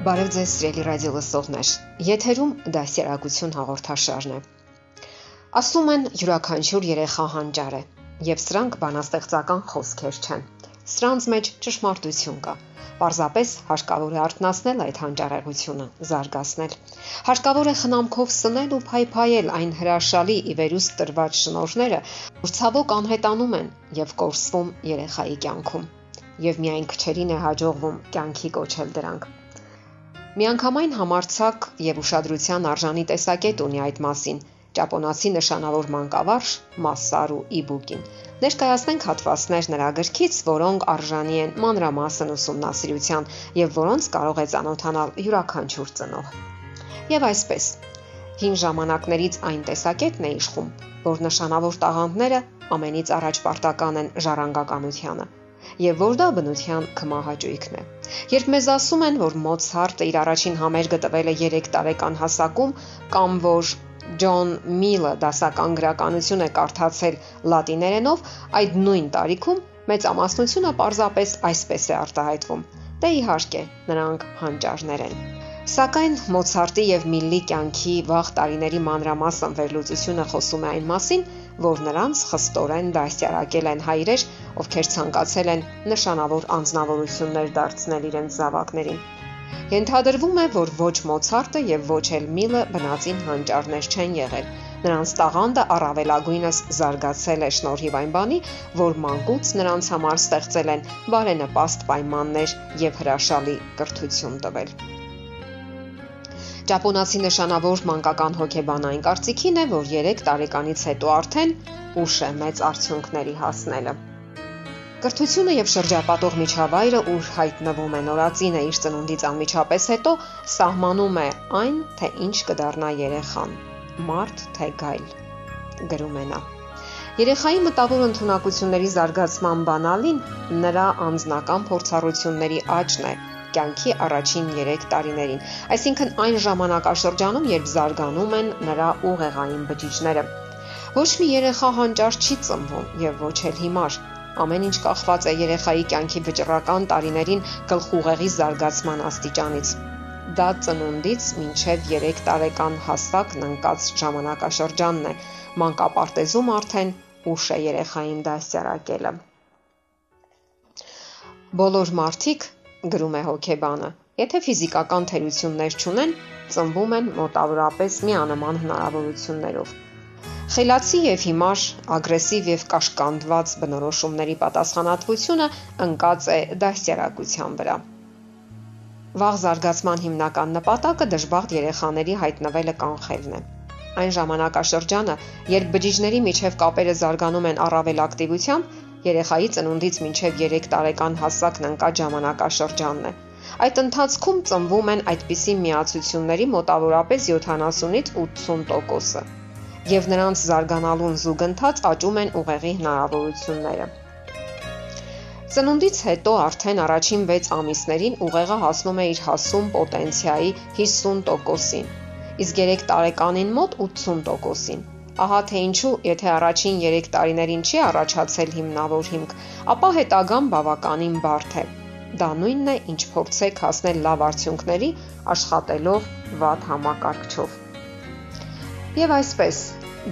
Բարև ձեզ, սիրելի ռադիո լսողներ։ Եթերում դասերակցություն հաղորդաշարն է։ Ասում են յուրաքանչյուր երեխա հանճար է, եւ սրանք բանաստեղծական խոսքեր չեն։ Սրանց մեջ ճշմարտություն կա։ Պարզապես հարկավոր է արտնասնել այդ հանճարեղությունը, զարգացնել։ Հարկավոր է խնամքով սնել ու փայփայել այն հրաշալի ի վերուստ տրված շնորհները, որ ցավոք անհետանում են եւ կորսվում երեխայի կյանքում եւ միայն քչերին է հաջողվում կյանքի կոչել դրանք։ Միանգամայն համարցակ եւ ուշադրության արժանի տեսակետ ունի այդ մասին ճապոնացի նշանավոր մանկավարժ Մասարու Իբուկին։ Ներկայացնենք հատվածներ նրա գրքից, որոնք արժանի են մանրամասն ուսումնասիրության եւ որոնց կարող է ճանոթանալ յուրաքանչյուր ծնող։ Եվ այսպես, հին ժամանակներից այն տեսակետն է իշխում, որ նշանավոր տաղանդները ամենից առաջ պարտական են ժառանգականությանը եւ որ դա բնության կմահաճույքն է։ Երբ մեզ ասում են, որ Մոցարտը իր առաջին համերգը տվել է 3 տարեկան հասակում, կամ որ Ջոն Միլը դասական գրականություն է կարդացել լատիներենով, այդ նույն տարիքում մեծամասնությունը պարզապես այսպես է արտահայտվում. Դե իհարկե, նրանք հանճարներ են։ Սակայն Մոցարտի եւ Միլլի կյանքի վաղ տարիների մանրամասն վերլուծությունը խոսում է այն մասին, որ նրանց խստորեն դասյարակել են հայրեր, ովքեր ցանկացել են նշանավոր անznավորություններ դարձնել իրենց զավակներին։ Ենթադրվում է, որ ոչ Մոցարտը եւ ոչ էլ Միլը բնածին հանճարներ չեն եղել։ Նրանց տաղանդը առավելագույնս զարգացել է շնորհիվ այն բանի, որ մանկուց նրանց համար ստեղծել են բարենպաստ պայմաններ եւ հրաշալի կրթություն տվել։ Ճապոնացի նշանավոր մանկական հոգեբանային կարծիքին է, որ 3 տարեկանից հետո արդեն ուշ է մեծ արդյունքների հասնելը։ Կրթությունը եւ շրջապատող միջավայրը, ուր հայտնվում է նորածինը իր ծնունդից անմիջապես հետո, սահմանում է այն, թե ինչ կդառնա երեխան՝ մարդ թե գայլ։ Գրում է նա. Երեխայի մտավոր ընտունակությունների զարգացման բանալին նրա անձնական փորձառությունների աճն է, կյանքի առաջին 3 տարիներին, այսինքն այն ժամանակաշրջանում, երբ զարգանում են նրա ուղեղային բջիջները։ Ոչ մի երեխա հանճար չի ծնվում եւ ոչ էլ հիմար։ Ամեն ինչ կախված է երեխայի կյանքի վճռական տարիներին գլխուղեղի զարգացման աստիճանից։ Դա ծնունդից մինչև 3 տարեկան հասակն ընկած ժամանակաշրջանն է։ Մանկապարտեզում արդեն ուշ է երեխային դասյարակելը։ Բոլոր մարդիկ գրում է հոկեբանը։ Եթե ֆիզիկական թերություններ չունեն, ծնվում են մոտավորապես միանման հնարավորություններով։ Խելացի եւ հիմար, ագրեսիվ եւ կաշկանդված բնորոշումների պատասխանատվությունը ընկած է դաստիարակության վրա։ Վաղ զարգացման հիմնական նպատակը դժբախտ երեխաների հայտնվելը կանխելն է։ Այն ժամանակաշրջանը, երբ բջիջների միջև կապերը զարգանում են առավել ակտիվությամբ, երեխայի ծնունդից մինչև 3 տարեկան հասակն ընկած ժամանակաշրջանն է։ Այդ ընթացքում ծնվում են այդպիսի միացությունների մոտավորապես 70-ից 80%-ը, եւ նրանց զարգանալուն զուգընթաց աճում են ուղեղի հնարավորությունները։ Ծնունդից հետո արդեն առաջին 6 ամիսներին ուղեղը հասնում է իր հասում պոտենցիայի 50%-ին, իսկ 3 տարեկանին մոտ 80%-ին։ Ահա թե ինչու, եթե առաջին 3 տարիներին չի առաջացել հիմնավոր հիմք, ապա հետագան բավականին բարդ է։ Դա նույնն է, ինչ փորձեք հասնել լավ արդյունքների աշխատելով վատ համակարգչով։ Եվ այսպես,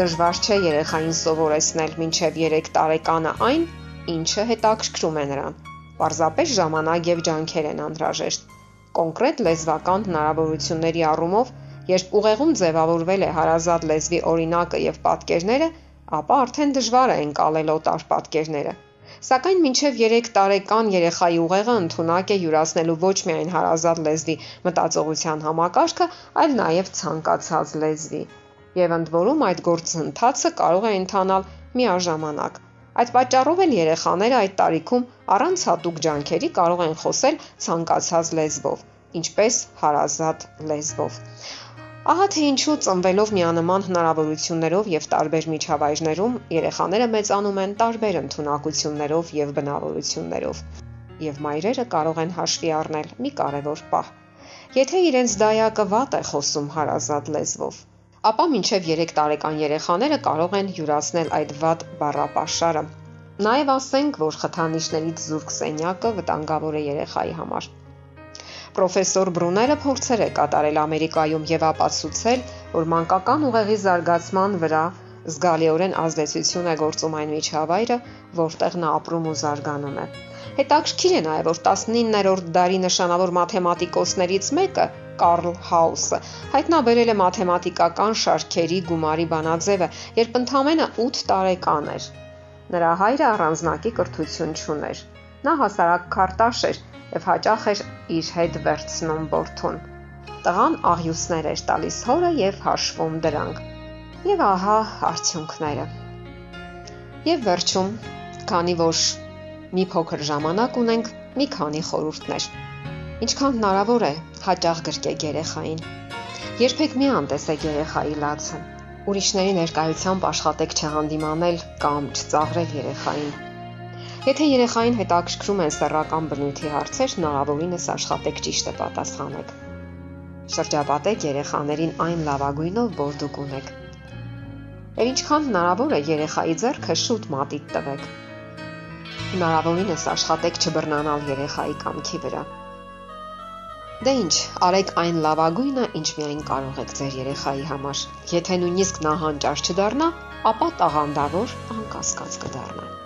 դժվար չէ երեխային սովորեցնել մինչև 3 տարեկանը այն, ինչը հետաքրքրում է նրան։ Պարզապես ժամանակ եւ ջանքեր են անհրաժեշտ։ Կոնկրետ լեզվական հնարավորությունների առումով Երբ ուղեղում ձևավորվել է հարազատ լեզվի օրինակը եւ պատկերները, ապա արդեն դժվար է ընկալել օտար պատկերները։ Սակայն մինչև 3 տարեկան երեխայի ուղեղը ընդունակ է յուրացնելու ոչ միայն հարազատ լեզվի մտածողության համակարգը, այլ նաև ցանկացած լեզվի։ Եվ ընդ որում այդ գործընթացը կարող է ընթանալ միաժամանակ։ Այդ պատճառով էլ երեխաները այդ տարիքում առանց հատուկ ջանքերի կարող են խոսել ցանկացած լեզվով, ինչպես հարազատ լեզվով։ Ահա թե ինչու ծնվելով միանման հնարավորություններով եւ տարբեր միջավայրներում երեխաները մեծանում են տարբեր ընտունակություններով եւ բնավորություններով։ Եվ մայրերը կարող են հաշվի առնել մի կարևոր պահ։ Եթե իրենց դայակը վատ է խոսում հարազատ լեզվով, ապա մինչև 3 տարեկան երեխաները կարող են յուրացնել այդ վատ բառապաշարը։ Նաև ասենք, որ խթանիչներից զուրկ սենյակը վտանգավոր է երեխայի համար։ Պրոֆեսոր Բրուները փորձեր է կատարել Ամերիկայում եւ ապացուցել, որ մանկական ուղեղի զարգացման վրա զգալիորեն ազդեցություն է գործում այն միջավայրը, որտեղ նա ապրում ու զարգանում է։ Հետաքրքիր է նաև, որ 19-րդ դարի նշանավոր մաթեմատիկոսներից մեկը Կարլ Հաուսը հայտնաբերել է մաթեմատիկական շարքերի գումարի բանաձևը, երբ ընդամենը 8 տարեկան էր։ Նրա հայրը առանձնակի կրթություն չուներ։ Նա հասարակ քարտաշ էր եւ հաճախ էր իր հետ վերցնում բորթուն։ Տղան աղյուսներ էր տալիս հորը եւ հաշվում դրանք։ Եվ ահա արդյունքները։ Եվ վերջում, քանի որ մի փոքր ժամանակ ունենք, մի քանի խորհուրդներ։ Ինչքան հնարավոր է հաճախ գրկեք երեխային։ Երբեք մի անտեսեք երեխայի լացը։ Ուրիշների ներկայությամբ աշխատեք չհանդիմանել կամ չծաղրել երեխային Եթե երեխային հետաքրքրում են սեռական բնույթի հարցեր, հնարավորինս աշխատեք ճիշտը պատասխանեք։ Շրջապատեք երեխաներին այն լավագույնով, որ դուք ունեք։ Եվ ինչքան հնարավոր է երեխայի ձեռքը շուտ մատիտ տվեք։ Հնարավորինս աշխատեք չբռնանալ երեխայի կամքի վրա։ Դե ինչ, արեք այն լավագույնը, ինչ միայն կարող եք ձեր երեխայի համար։ Եթե նույնիսկ նա հանճար չդառնա, ապա տաղանդավոր անկասկած կդառնա։